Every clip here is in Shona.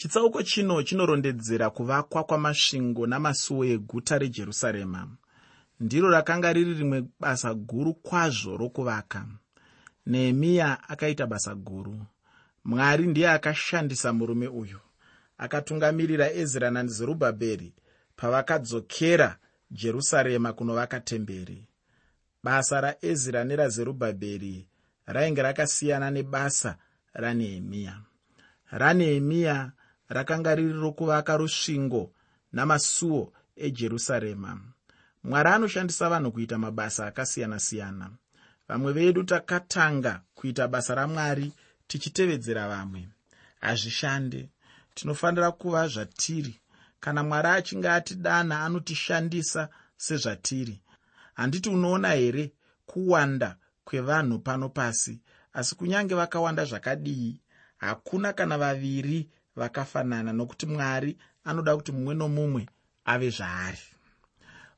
chitsauko chino chinorondedzera kuvakwa kwamasvingo namasuo eguta rejerusarema. Ndiro rakanga riri rimwe basa guru kwazvo rokuvaka. Nehemiya akaita basa guru. Mwari ndiye akashandisa murume uyu akatungamirira ezra nazerubhabheri pavakadzokera jerusarema kunovaka temberi. Basa raezra nerazerubhabheri rainge rakasiyana nebasa ranehemiya. Ranehemiya rakanga riri rokuvaka rusvingo namasuo ejerusarema. Mwari anoshandisa vanhu kuita mabasa akasiyana-siyana. Vamwe vedu takatanga kuita basa ramwari tichitevedzera vamwe. Hazvishande. Tinofanira kuva zvatiri. Kana mwari achinge atidana anotishandisa sezvatiri. Handiti unoona here kuwanda kwevanhu pano pasi? Asi kunyange vakawanda zvakadii hakuna kana vaviri vakafanana nokuti mwari anoda kuti mumwe nomumwe ave zvaari.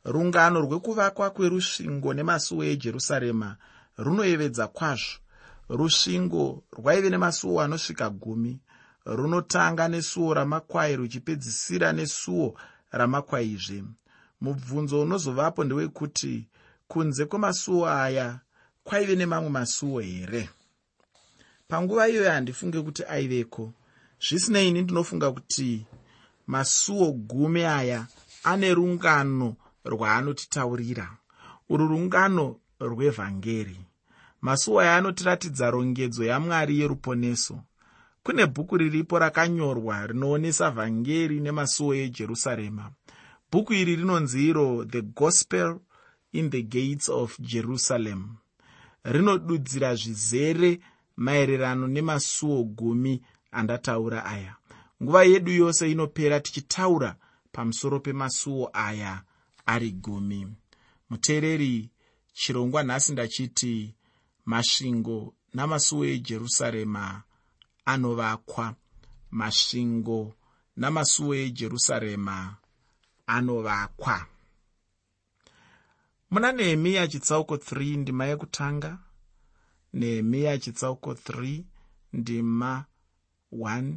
Rungano rwekuvakwa kwerusvingo nemasuo ejerusarema runoyevedza kwazvo. Rusvingo rwaive nemasuo anosvika gumi runotanga nesuo ramakwai ruchipedzisira nesuo ramakwaizve mubvunzo unozovapo ndewekuti kunze kwemasuo aya kwaive nemamwe masuo here? Panguva iyoyo handifunge kuti aiveko zvisinei ini ndinofunga kuti masuo gumi aya ane rungano rwaanotitaurira. Uru rungano rwevhangeri. Masuo aya anotiratidza rongedzo yamwari yeruponeso. Kune bhuku riripo rakanyorwa rinoonesa vhangeri nemasuo ejerusarema. Bhuku iri rinonzi iro the gospel in the gates of jerusalem. Rinodudzira zvizere maererano nemasuo gumi andataura aya. Nguva yedu yose inopera tichitaura pamusoro pemasuo aya ari gumi. Muteereri chirongwa nhasi ndachiti masvingo namasuo ejerusarema anovakwa. Masvingo namasuo ejerusarema anovakwa. Muna nehemiya chitsauko 3 ndima yekutanga. Nehemiya chitsauko 3 ndima 1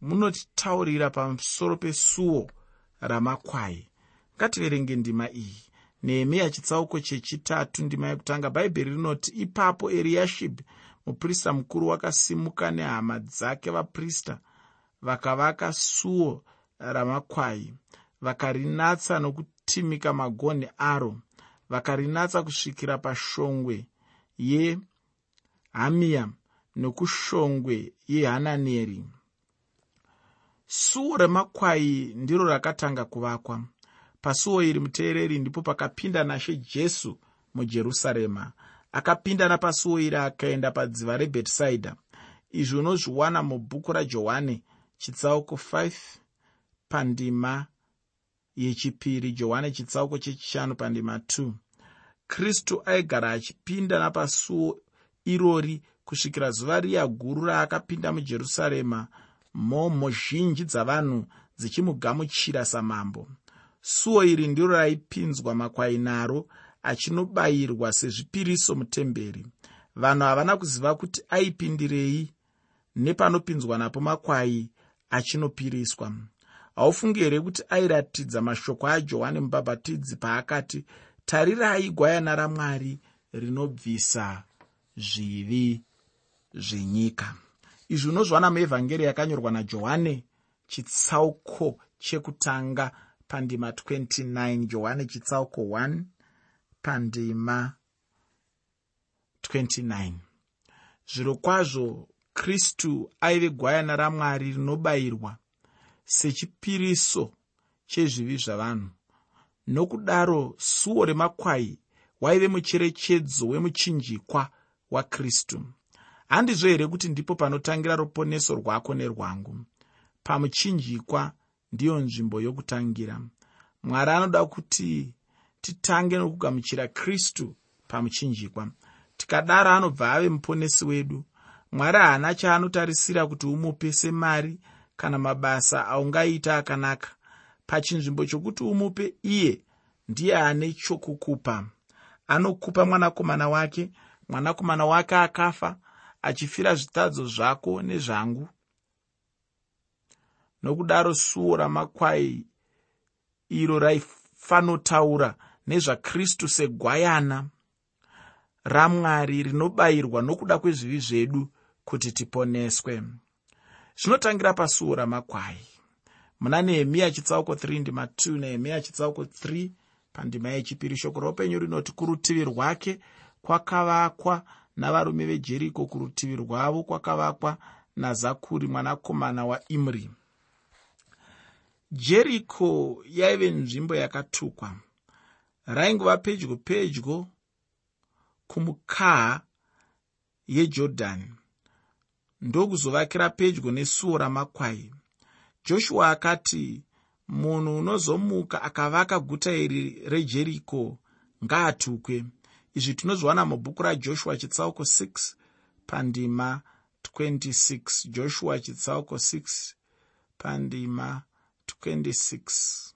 munotitaurira pamusoro pesuo ramakwai. Ngativerenge ndima iyi. Nehemiya chitsauko chechitatu ndima yekutanga bhaibheri rinoti ipapo eriyashibhi muprista mukuru wakasimuka nehama dzake vaprista vakavaka suo ramakwai vakarinatsa nokutimika magonhi aro vakarinatsa kusvikira pashongwe yehamiya nokushongwe yehananeri. Suo remakwai ndiro rakatanga kuvakwa. Pasuo iri muteereri ndipo pakapinda nashe jesu mujerusarema. Akapinda napasuo iri akaenda padziva rebhetisaidha izvi unozviwana mubhuku rajohani chitsauko 5 pandima yechipiri johani chitsauko chechishanu pandima 2 kristu aigara achipinda napasuo irori kusvikira zuva riya guru raakapinda mujerusarema mhomho zhinji dzavanhu dzichimugamuchira samambo. Suo iri ndiro raipinzwa makwai naro achinobayirwa sezvipiriso mutemberi. Vanhu havana kuziva kuti aipindirei nepanopinzwa napo makwai achinopiriswa. Haufungi here kuti airatidza mashoko ajohani mubhabhatidzi paakati tarirai gwayana ramwari rinobvisa zvivi zvenyika. Izvi unozvana muevhangeri yakanyorwa najohane chitsauko chekutanga pandima 29 johani chitsauko 1 pandima 29 zviro kwazvo kristu aive gwayana ramwari rinobayirwa sechipiriso chezvivi zvavanhu. Nokudaro suo remakwai waive mucherechedzo wemuchinjikwa wakristu handizvo here kuti ndipo panotangira ruponeso rwako nerwangu. Pamuchinjikwa ndiyo nzvimbo yokutangira. Mwari anoda kuti titange nokugamuchira kristu pamuchinjikwa. Tikadaro anobva ave muponesi wedu. Mwari haana chaanotarisira kuti umupe semari kana mabasa aungaita akanaka. Pachinzvimbo chokuti umupe iye ndiye ane chokukupa. Anokupa mwanakomana wake mwanakomana wake akafa achifira zvitadzo zvako nezvangu. Nokudaro suo ramakwai iro raifanotaura nezvakristu segwayana ramwari rinobayirwa nokuda kwezvivi zvedu kuti tiponeswe. Zvinotangira pasuo ramakwai. Muna nehemiya chitsauko 3 ndima 2 nehemiya chitsauko 3 pandima yechipiri shoko roupenyu rinoti kurutivi rwake kwakavakwa navarume vejeriko kurutivi rwavo kwakavakwa nazakuri mwanakomana waimri. Jeriko yaive nzvimbo yakatukwa. Raingova pedyo pedyo kumukaha yejodhani ndokuzovakira pedyo nesuo ramakwai. Joshua akati munhu unozomuka akavaka guta iri rejeriko ngaatukwe izvi tinozviwana mubhuku rajoshua chitsauko 6 pandima 26 joshua chitsauko 6 pandima 26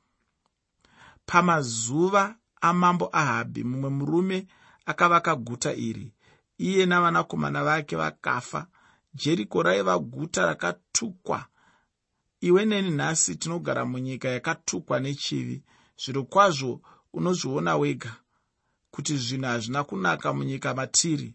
pamazuva amambo ahabhi mumwe murume akavaka guta iri. Iye navanakomana vake vakafa. Jeriko raiva guta rakatukwa. Iwe neni nhasi tinogara munyika yakatukwa nechivi. Zviro kwazvo unozviona wega kuti zvinhu hazvina kunaka munyika matiri.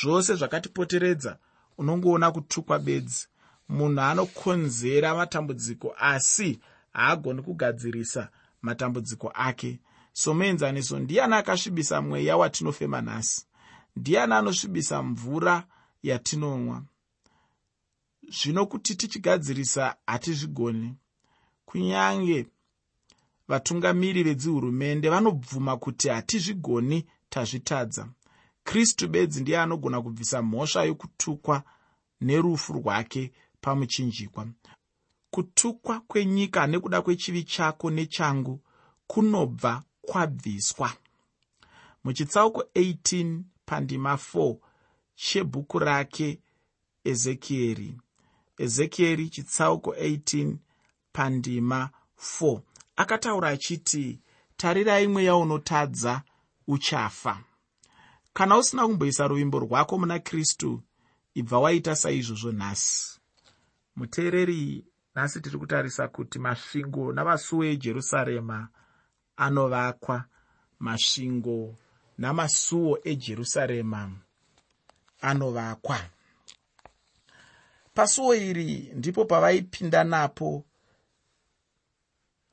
Zvose zvakatipoteredza unongoona kutukwa bedzi. Munhu anokonzera matambudziko asi haagoni kugadzirisa matambudziko ake. Somuenzaniso ndiani akasvibisa mweya watinofema nhasi? Ndiani anosvibisa mvura yatinonwa zvino kuti tichigadzirisa hatizvigoni. Kunyange vatungamiri vedzihurumende vanobvuma kuti hatizvigoni tazvitadza. Kristu bedzi ndiye anogona kubvisa mhosva yokutukwa nerufu rwake pamuchinjikwa. Kutukwa kwenyika nekuda kwechivi chako nechangu kunobva kwabviswa. Muchitsauko 18 pandima 4 chebhuku rake ezekieri. Ezekieri chitsauko 18 pandima 4 akataura achiti tarirai mweya unotadza uchafa. Kana usina kumboisa ruvimbo rwako muna kristu ibva waita saizvozvo nhasi. Muteereri nhasi tiri kutarisa kuti masvingo navasuo ejerusarema anovakwa masvingo namasuo ejerusarema anovakwa. Pasuo iri ndipo pavaipinda napo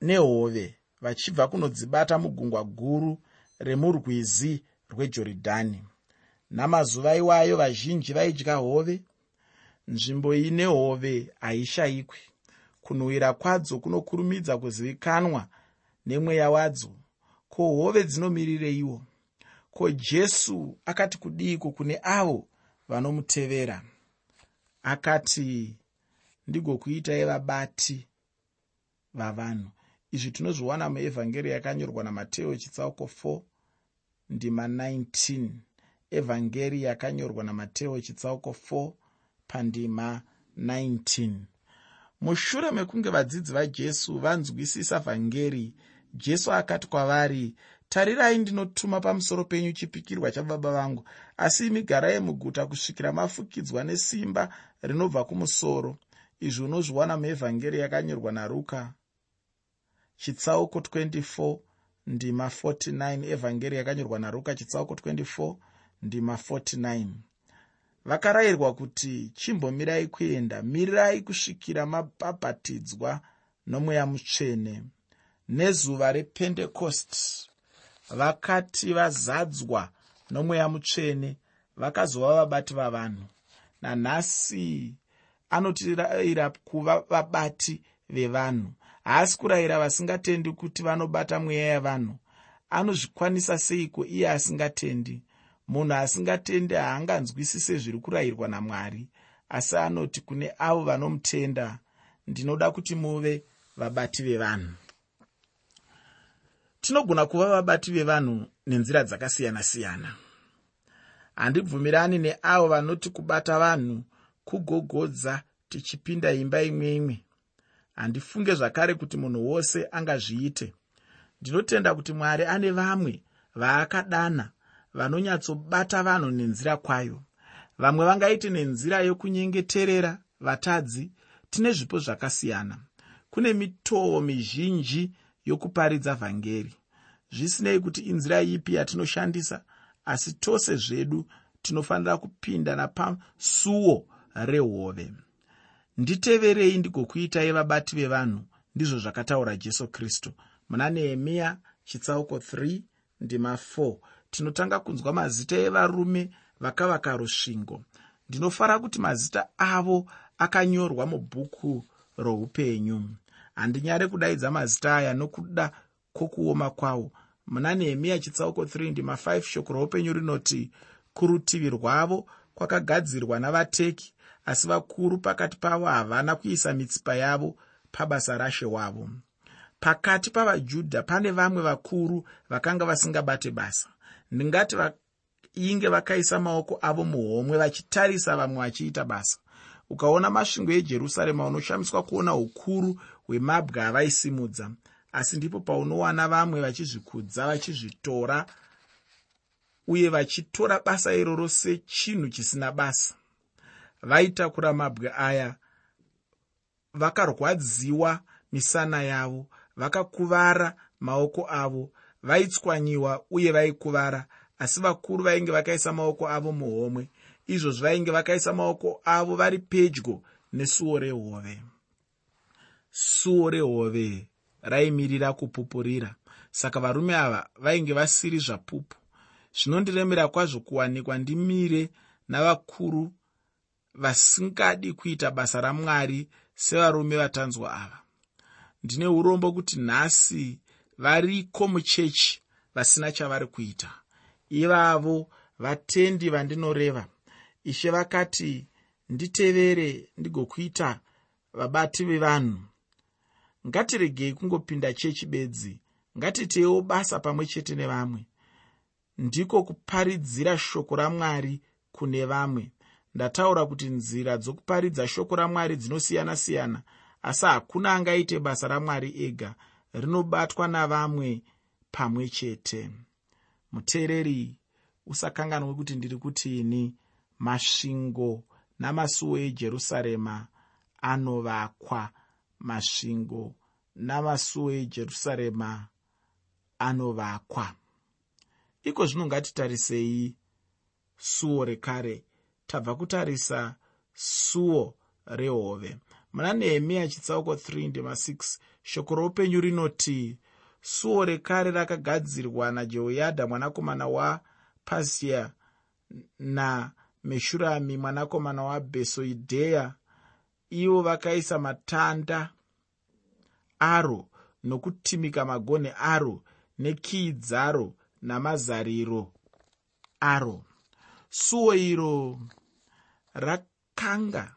nehove vachibva kunodzibata mugungwa guru remurwizi rwejorodhani. Namazuva iwayo vazhinji vaidya hove. Nzvimbo ine hove haishayikwi kunhuhwira kwadzo kunokurumidza kuzivikanwa nemweya wadzo. Ko hove dzinomirireiwo ko jesu akati kudiiko kune avo vanomutevera? Akati ndigokuitai vabati vavanhu izvi tinozviwana muevhangeri yakanyorwa namateo chitsauko 4 ndima 19 evhangeri yakanyorwa namateo chitsauko 4 pandima 19 mushure mekunge vadzidzi vajesu vanzwisisa vhangeri jesu akati kwavari tarirai ndinotuma pamusoro penyu chipikirwa chababa vangu asi imi garai muguta kusvikira mafukidzwa nesimba rinobva kumusoro. Izvi unozviwana muevhangeri yakanyorwa naruka chitsauko 24 ndima 49 evhangeri yakanyorwa naruka chitsauko 24 ndima 49 vakarayirwa kuti chimbomirai kuenda mirirai kusvikira mabhabhatidzwa nomweya mutsvene. Nezuva rependekosti vakati vazadzwa nomweya mutsvene vakazova vabati vavanhu. Nanhasi anotirayira kuva vabati vevanhu haasi kurayira vasingatendi kuti vanobata mweya yavanhu. Anozvikwanisa seiko iye asingatendi? Munhu asingatendi haanganzwisise zviri kurayirwa namwari asi anoti kune avo vanomutenda ndinoda kuti muve vabati vevanhu. Tinogona kuva vabati vevanhu nenzira dzakasiyana-siyana. Handibvumirani neavo vanoti kubata vanhu kugogodza tichipinda imba imwe imwe handifunge zvakare kuti munhu wose angazviite. Ndinotenda kuti mwari ane vamwe vaakadana vanonyatsobata vanhu nenzira kwayo. Vamwe vangaite nenzira yokunyengeterera vatadzi tine zvipo zvakasiyana. Kune mitoo mizhinji yokuparidza vhangeri. Zvisinei kuti inzira ipi yatinoshandisa asi tose zvedu tinofanira kupinda napasuo rehove nditeverei ndigokuitai vabati vevanhu ndizvo zvakataura jesu kristu. Muna nehemiya chitsauko 3 ndima 4 tinotanga kunzwa mazita evarume vakavaka rusvingo. Ndinofara kuti mazita avo akanyorwa mubhuku roupenyu. Handinyare kudaidza mazita aya nokuda kwokuoma kwawo. Muna nehemiya chitsauko 3 ndima 5 shoko roupenyu rinoti kurutivi rwavo kwakagadzirwa navateki asi vakuru pakati pavo havana kuisa mitsipa yavo pabasa rashe wavo. Pakati pavajudha pane vamwe vakuru vakanga vasingabate basa. Ndingati vainge vakaisa maoko avo muhomwe vachitarisa vamwe vachiita basa. Ukaona masvingo ejerusarema unoshamiswa kuona ukuru hwemabwe avaisimudza asi ndipo paunowana vamwe vachizvikudza vachizvitora uye vachitora basa iroro sechinhu chisina basa vaitakura mabwe aya vakarwadziwa misana yavo vakakuvara maoko avo vaitswanyiwa uye vaikuvara asi vakuru vainge vakaisa maoko avo muhomwe. Izvozvi vainge vakaisa maoko avo vari pedyo nesuo rehove. Suo rehove raimirira kupupurira. Saka varume ava vainge vasiri zvapupu. Zvinondiremera kwazvo kuwanikwa ndimire navakuru vasingadi kuita basa ramwari sevarume vatanzwa ava. Ndine urombo kuti nhasi variko muchechi vasina chavari kuita. Ivavo vatendi vandinoreva. Ishe vakati nditevere ndigokuita vabati vevanhu. Ngatiregei kungopinda chechi bedzi. Ngatitewo basa pamwe chete nevamwe. Ndiko kuparidzira shoko ramwari kune vamwe ndataura kuti nzira dzokuparidza shoko ramwari dzinosiyana-siyana asi hakuna angaite basa ramwari ega rinobatwa navamwe pamwe chete. Muteereri usakanganwe kuti ndiri kutini. Masvingo namasuo ejerusarema anovakwa. Masvingo namasuo ejerusarema anovakwa. Iko zvino ngatitarisei suo rekare tabva kutarisa suo rehove. Muna nehemiya chitsauko 3 ndima 6 shoko roupenyu rinoti suo rekare rakagadzirwa najehoyadha mwanakomana wapasiya nameshurami mwanakomana wabhesoidheya ivo vakaisa matanda aro nokutimika magonhi aro nekii dzaro namazariro aro. Suo iro rakanga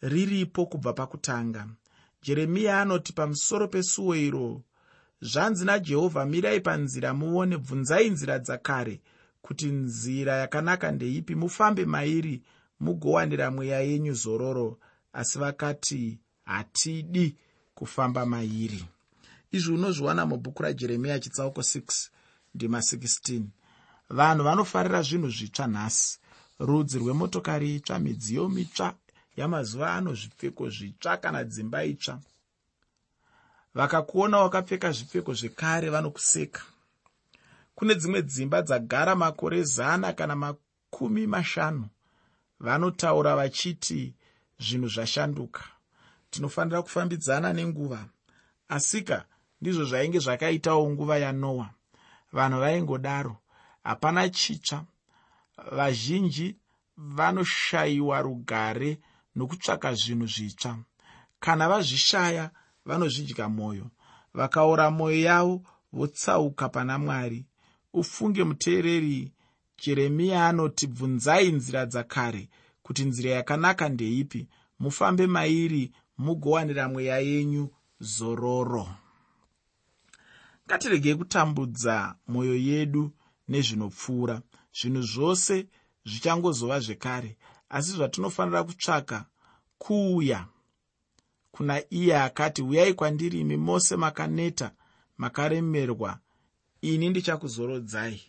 riripo kubva pakutanga. Jeremiya anoti pamusoro pesuo iro zvanzi najehovha mirai panzira muone bvunzai nzira dzakare kuti nzira yakanaka ndeipi mufambe mairi mugowanira mweya yenyu zororo. Asi vakati hatidi kufamba mairi. Izvi unozviwana mubhuku rajeremiya chitsauko 6 ndima 16 vanhu vanofarira zvinhu zvitsva nhasi rudzi rwemotokari itsva midziyo mitsva yamazuva ano zvipfeko zvitsva kana dzimba itsva. Vakakuona wakapfeka zvipfeko zvekare vanokuseka. Kune dzimwe dzimba dzagara makore zana kana makumi mashanu vanotaura vachiti zvinhu zvashanduka. Tinofanira kufambidzana nenguva. Asika ndizvo zvainge zvakaitawo nguva yanoa. Vanhu vaingodaro. Hapana chitsva vazhinji vanoshayiwa rugare nokutsvaka zvinhu zvitsva. Kana vazvishaya vanozvidya mwoyo vakaora mwoyo yavo votsauka pana mwari. Ufunge muteereri jeremiya anoti bvunzai nzira dzakare kuti nzira yakanaka ndeipi. Mufambe mairi mugowanira mweya yenyu zororo. Ngatiregei kutambudza mwoyo yedu nezvinopfuura zvinhu zvose zvichangozova zvekare. Asi zvatinofanira kutsvaka kuuya kuna iye akati uyai kwandiri imi mose makaneta makaremerwa. Ini ndichakuzorodzai.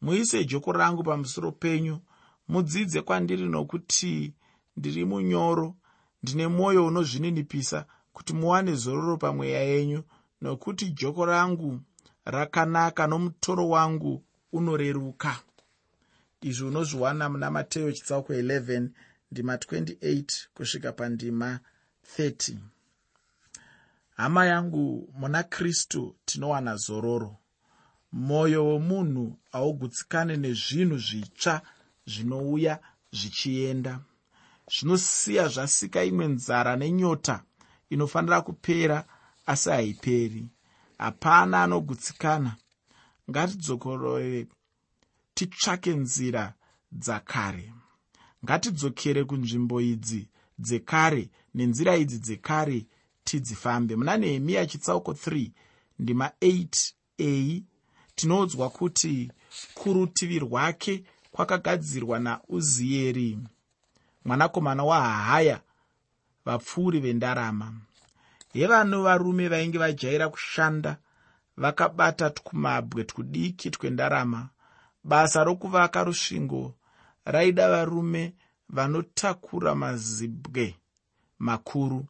Muise joko rangu pamusoro penyu mudzidze kwandiri nokuti ndiri munyoro ndine mwoyo unozvininipisa kuti muwane zororo pamweya yenyu nokuti joko rangu rakanaka nomutoro wangu unoreruka izvi unozviwana muna mateyo chitsauko 11 ndima 28 kusvika pandima 30 hama yangu muna kristu tinowana zororo. Mwoyo womunhu haugutsikane nezvinhu zvitsva zvinouya zvichienda. Zvinosiya zvasika imwe nzara nenyota inofanira kupera asi haiperi. Hapana anogutsikana. Ngatidzokorore titsvake nzira dzakare. Ngatidzokere kunzvimbo idzi dzekare nenzira idzi dzekare tidzifambe. Muna nehemiya chitsauko 3 ndima 8a tinoudzwa kuti kurutivi rwake kwakagadzirwa nauzieri mwanakomana wahaya vapfuuri vendarama. Hevano varume vainge vajaira kushanda vakabata twumabwe twudiki twendarama basa rokuvaka rusvingo raida varume vanotakura mazibwe makuru.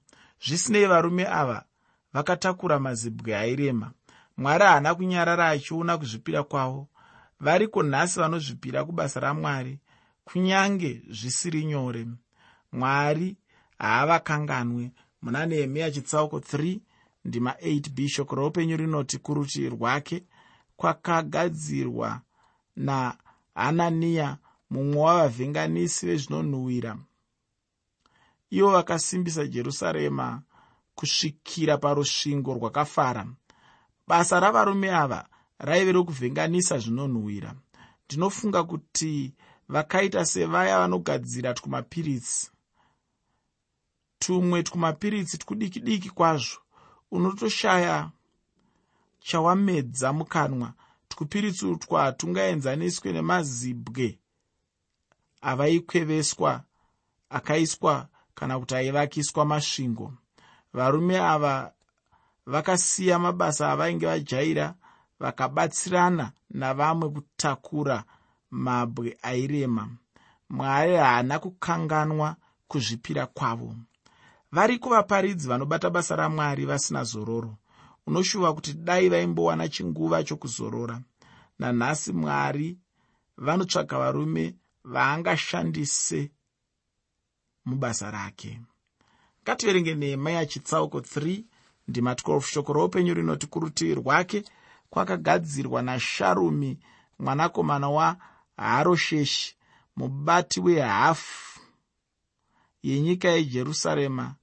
Zvisinei varume ava vakatakura mazibwe airema. Mwari haana kunyarara achiona kuzvipira kwavo. Variko nhasi vanozvipira kubasa ramwari kunyange zvisiri nyore. Mwari haavakanganwe. Muna nehemiya chitsauko 3 ndima 8b shoko roupenyu rinoti kurutivi rwake kwakagadzirwa nahananiya mumwe wavavhenganisi vezvinonhuhwira. Ivo vakasimbisa jerusarema kusvikira parusvingo rwakafara. Basa ravarume ava raive rokuvhenganisa zvinonhuhwira. Ndinofunga kuti vakaita sevaya vanogadzira twumapiritsi tumwe twumapiritsi twudiki diki kwazvo unotoshaya chawamedza mukanwa twupiritsi utwa hatungaenzaniswe nemazibwe avaikweveswa akaiswa kana kuti aivakiswa masvingo. Varume ava vakasiya mabasa avainge vajaira vakabatsirana navamwe kutakura mabwe airema. Mwari haana kukanganwa kuzvipira kwavo. Variko vaparidzi vanobata basa ramwari vasina zororo unoshuva kuti dai vaimbowana chinguva chokuzorora. Nanhasi mwari vanotsvaga varume vaangashandise mubasa rake. Ngativerenge nehemaya chitsauko 3 ndima 12 shoko roupenyu rinoti kurutivi rwake kwakagadzirwa nasharumi mwanakomana waharosheshi mubati wehafu yenyika yejerusarema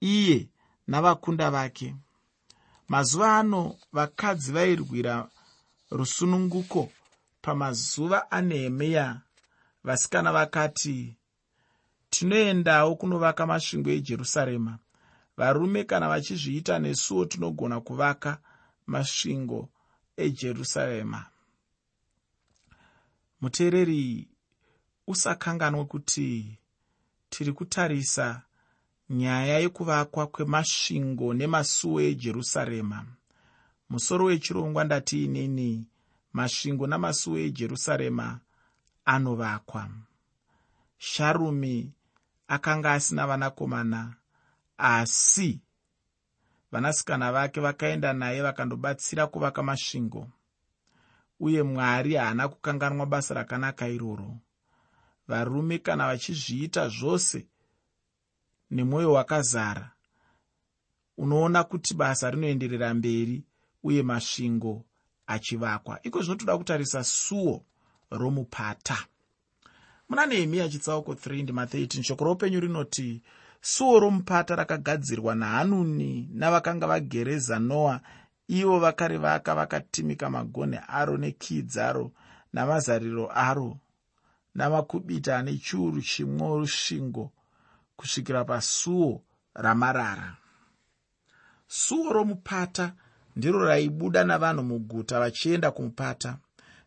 iye navakunda vake mazuva ano vakadzi vairwira rusununguko pamazuva anehemiya vasikana vakati tinoendawo kunovaka masvingo ejerusarema. Varume kana vachizviita nesuwo tinogona kuvaka masvingo ejerusarema. Muteereri usakanganwe kuti tiri kutarisa nyaya yekuvakwa kwemasvingo nemasuo ejerusarema. Musoro wechirongwa ndatiinini masvingo namasuo ejerusarema anovakwa. Sharumi akanga asina vanakomana asi vanasikana vake vakaenda naye vakandobatsira kuvaka masvingo. Uye mwari haana kukanganwa basa rakanaka iroro. Varume kana vachizviita zvose nemwoyo wakazara. Unoona kuti basa rinoenderera mberi uye masvingo achivakwa. Iko zvinotoda kutarisa suo romupata. Muna nehemiya chitsauko 3 ndima13 shoko roupenyu rinoti suo romupata rakagadzirwa nahanuni navakanga vagereza noa. Ivo vakarivaka vakatimika magonhi aro nekii dzaro namazariro aro namakubita ane chiuru chimwe rusvingo kusvikira pasuo ramarara. Suo romupata ndiro raibuda navanhu muguta vachienda kumupata.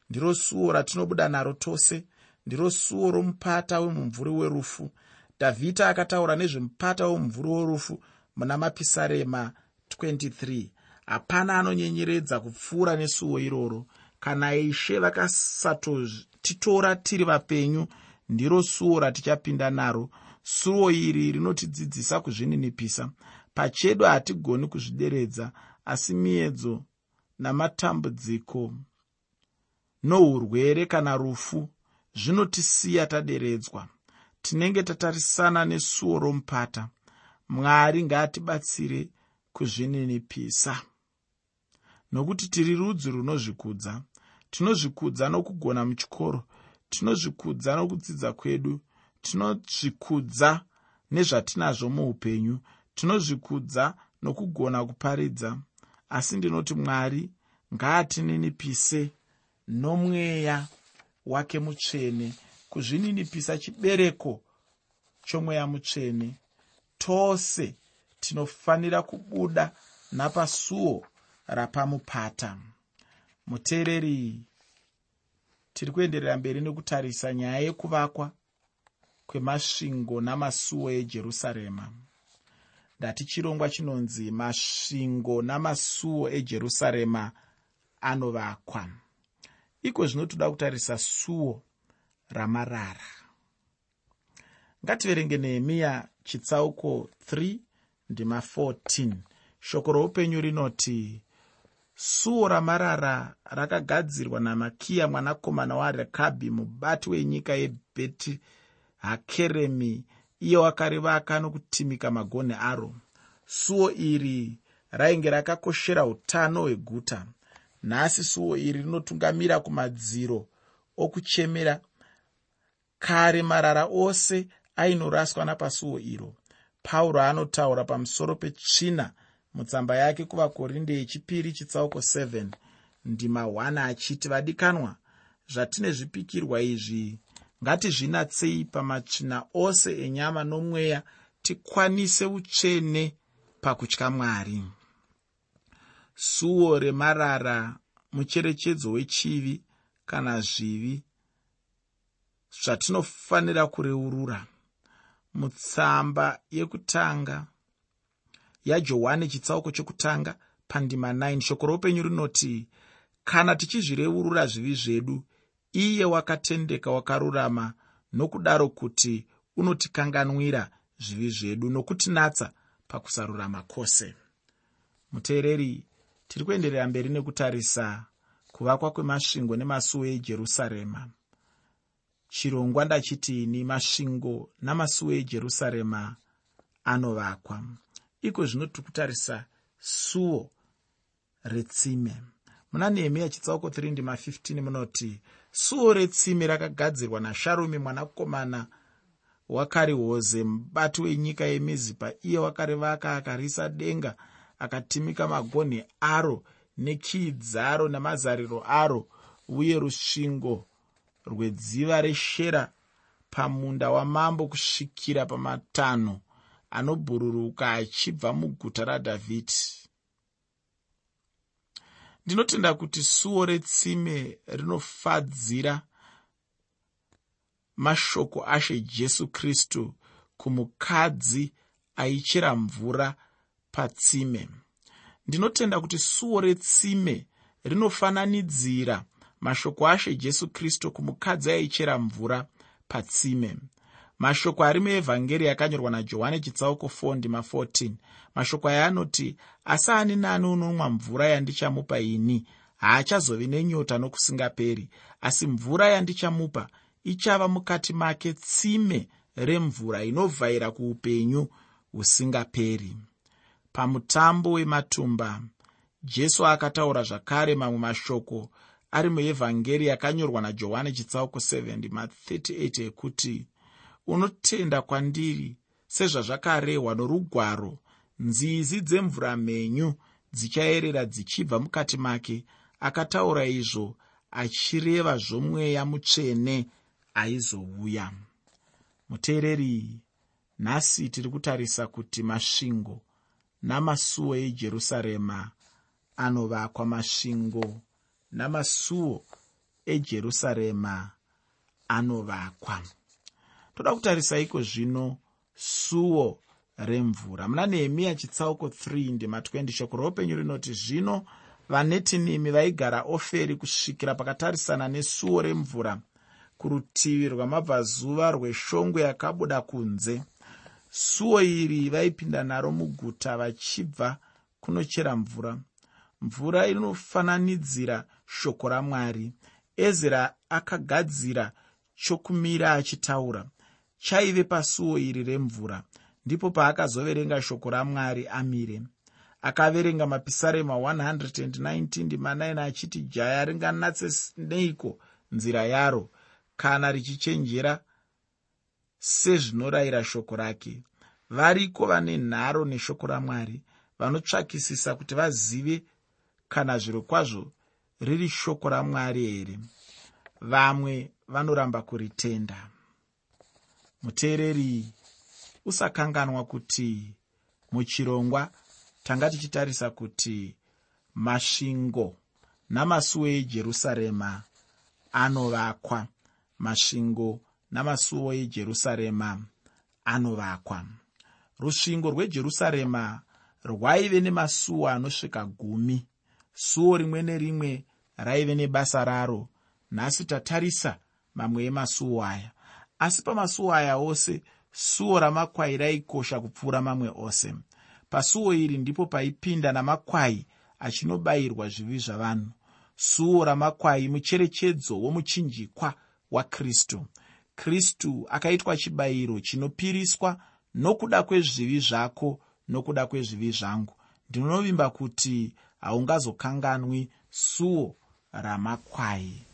Ndiro suo ratinobuda naro tose. Ndiro suo romupata wemumvuri werufu. Dhavhidha akataura nezvemupata wemumvuri werufu muna mapisarema 23 hapana anonyenyeredza kupfuura nesuo iroro. Kana ishe vakasatotitora tiri vapenyu ndiro suo ratichapinda naro suo iri rinotidzidzisa kuzvininipisa. Pachedu hatigoni kuzvideredza asi miedzo namatambudziko nourwere kana rufu zvinotisiya taderedzwa. Tinenge tatarisana nesuo romupata. Mwari ngaatibatsire kuzvininipisa. Nokuti tiri rudzi runozvikudza. Tinozvikudza nokugona muchikoro. Tinozvikudza nokudzidza kwedu tinozvikudza nezvatinazvo muupenyu tinozvikudza nokugona kuparidza. Asi ndinoti mwari ngaatininipise nomweya wake mutsvene. Kuzvininipisa chibereko chomweya mutsvene tose tinofanira kubuda napasuo rapamupata. Muteereri tiri kuenderera mberi nekutarisa nyaya yekuvakwa kwemasvingo namasuo ejerusarema. Ndati chirongwa chinonzi masvingo namasuo ejerusarema anovakwa. Iko zvino toda kutarisa suo ramarara. Ngativerenge nehemiya chitsauko 3 ndima 14 shoko roupenyu rinoti suo ramarara rakagadzirwa namakiya mwanakomana warekabhi mubati wenyika yebheti hakeremi iye wakarivaka nokutimika magonhi aro. Suo iri rainge rakakoshera utano hweguta. Nhasi suo iri rinotungamira kumadziro okuchemera. Kare marara ose ainoraswa napasuo iro. Pauro anotaura pamusoro petsvina mutsamba yake kuvakorinde yechipiri chitsauko 7 ndima 1 achiti vadikanwa zvatine zvipikirwa izvi ngatizvinatsei pamatsvina ose enyama nomweya tikwanise utsvene pakutya mwari. Suo remarara mucherechedzo wechivi kana zvivi zvatinofanira kureurura. Mutsamba yekutanga yajohani chitsauko chokutanga pandima 9 shoko roupenyu rinoti kana tichizvireurura zvivi zvedu iye wakatendeka wakarurama nokudaro kuti unotikanganwira zvivi zvedu nokutinatsa pakusarurama kwose. Muteereri tiri kuenderera mberi nekutarisa kuvakwa kwemasvingo nemasuo ejerusarema. Chirongwa ndachitini masvingo namasuo ejerusarema anovakwa. Iko zvino tiri kutarisa suo retsime. Muna nehemiya chitsauko 3 ndima 15 munoti suo retsime rakagadzirwa nasharumi mwanakomana wakarihoze mubati wenyika yemizipa iye wakarivaka akarisa denga akatimika magonhi aro nekii dzaro nemazariro aro uye rusvingo rwedziva reshera pamunda wamambo kusvikira pamatanho anobhururuka achibva muguta radhavhidhi ndinotenda kuti suo retsime rinofadzira mashoko ashe jesu kristu kumukadzi aichera mvura patsime. Ndinotenda kuti suo retsime rinofananidzira mashoko ashe jesu kristu kumukadzi aichera mvura patsime mashoko ari muevhangeri akanyorwa najohani chitsauko 4 ndima 14 mashoko aya anoti asi ani nani unonwa mvura yandichamupa ini? Haachazovi nenyota nokusingaperi. Asi mvura yandichamupa ichava mukati make tsime remvura inovhaira kuupenyu husingaperi. Pamutambo wematumba jesu akataura zvakare mamwe mashoko ari muevhangeri akanyorwa najohani chitsauko 7:38 ekuti unotenda kwandiri sezvazvakarehwa norugwaro nzizi dzemvura mhenyu dzichaerera dzichibva mukati make akataura izvo achireva zvomweya mutsvene aizouya. Muteereri nhasi tiri kutarisa kuti masvingo namasuo ejerusarema anovakwa masvingo namasuo ejerusarema anovakwa toda kutarisa iko zvino suo remvura. Muna nehemiya chitsauko 3 ndima 20 shoko roupenyu rinoti zvino vanetinimi vaigara oferi kusvikira pakatarisana nesuo remvura. Kurutivi rwamabvazuva rweshongwe yakabuda kunze. Suo iri vaipinda naro muguta vachibva kunochera mvura. Mvura inofananidzira shoko ramwari. Ezra akagadzira chokumira achitaura chaive pasuo iri remvura. Ndipo paakazoverenga shoko ramwari amire. Akaverenga mapisarema 119:9 achiti jaya ringanatse neiko nzira yaro? Kana richichenjera sezvinorayira shoko rake. Variko vane nharo neshoko ramwari vanotsvakisisa kuti vazive kana zviro kwazvo riri shoko ramwari here. Vamwe vanoramba kuritenda muteereri usakanganwa kuti muchirongwa tanga tichitarisa kuti masvingo namasuo ejerusarema anovakwa. Masvingo namasuo ejerusarema anovakwa. Rusvingo rwejerusarema rwaive nemasuo anosvika gumi. Suo rimwe nerimwe raive nebasa raro nhasi tatarisa mamwe emasuo aya asi pamasuo aya ose suo ramakwai raikosha kupfuura mamwe ose. Pasuo iri ndipo paipinda namakwai achinobayirwa zvivi zvavanhu. Suo ramakwai mucherechedzo womuchinjikwa wakristu. Kristu akaitwa chibayiro chinopiriswa nokuda kwezvivi zvako nokuda kwezvivi zvangu. Ndinonovimba kuti haungazokanganwi suo ramakwai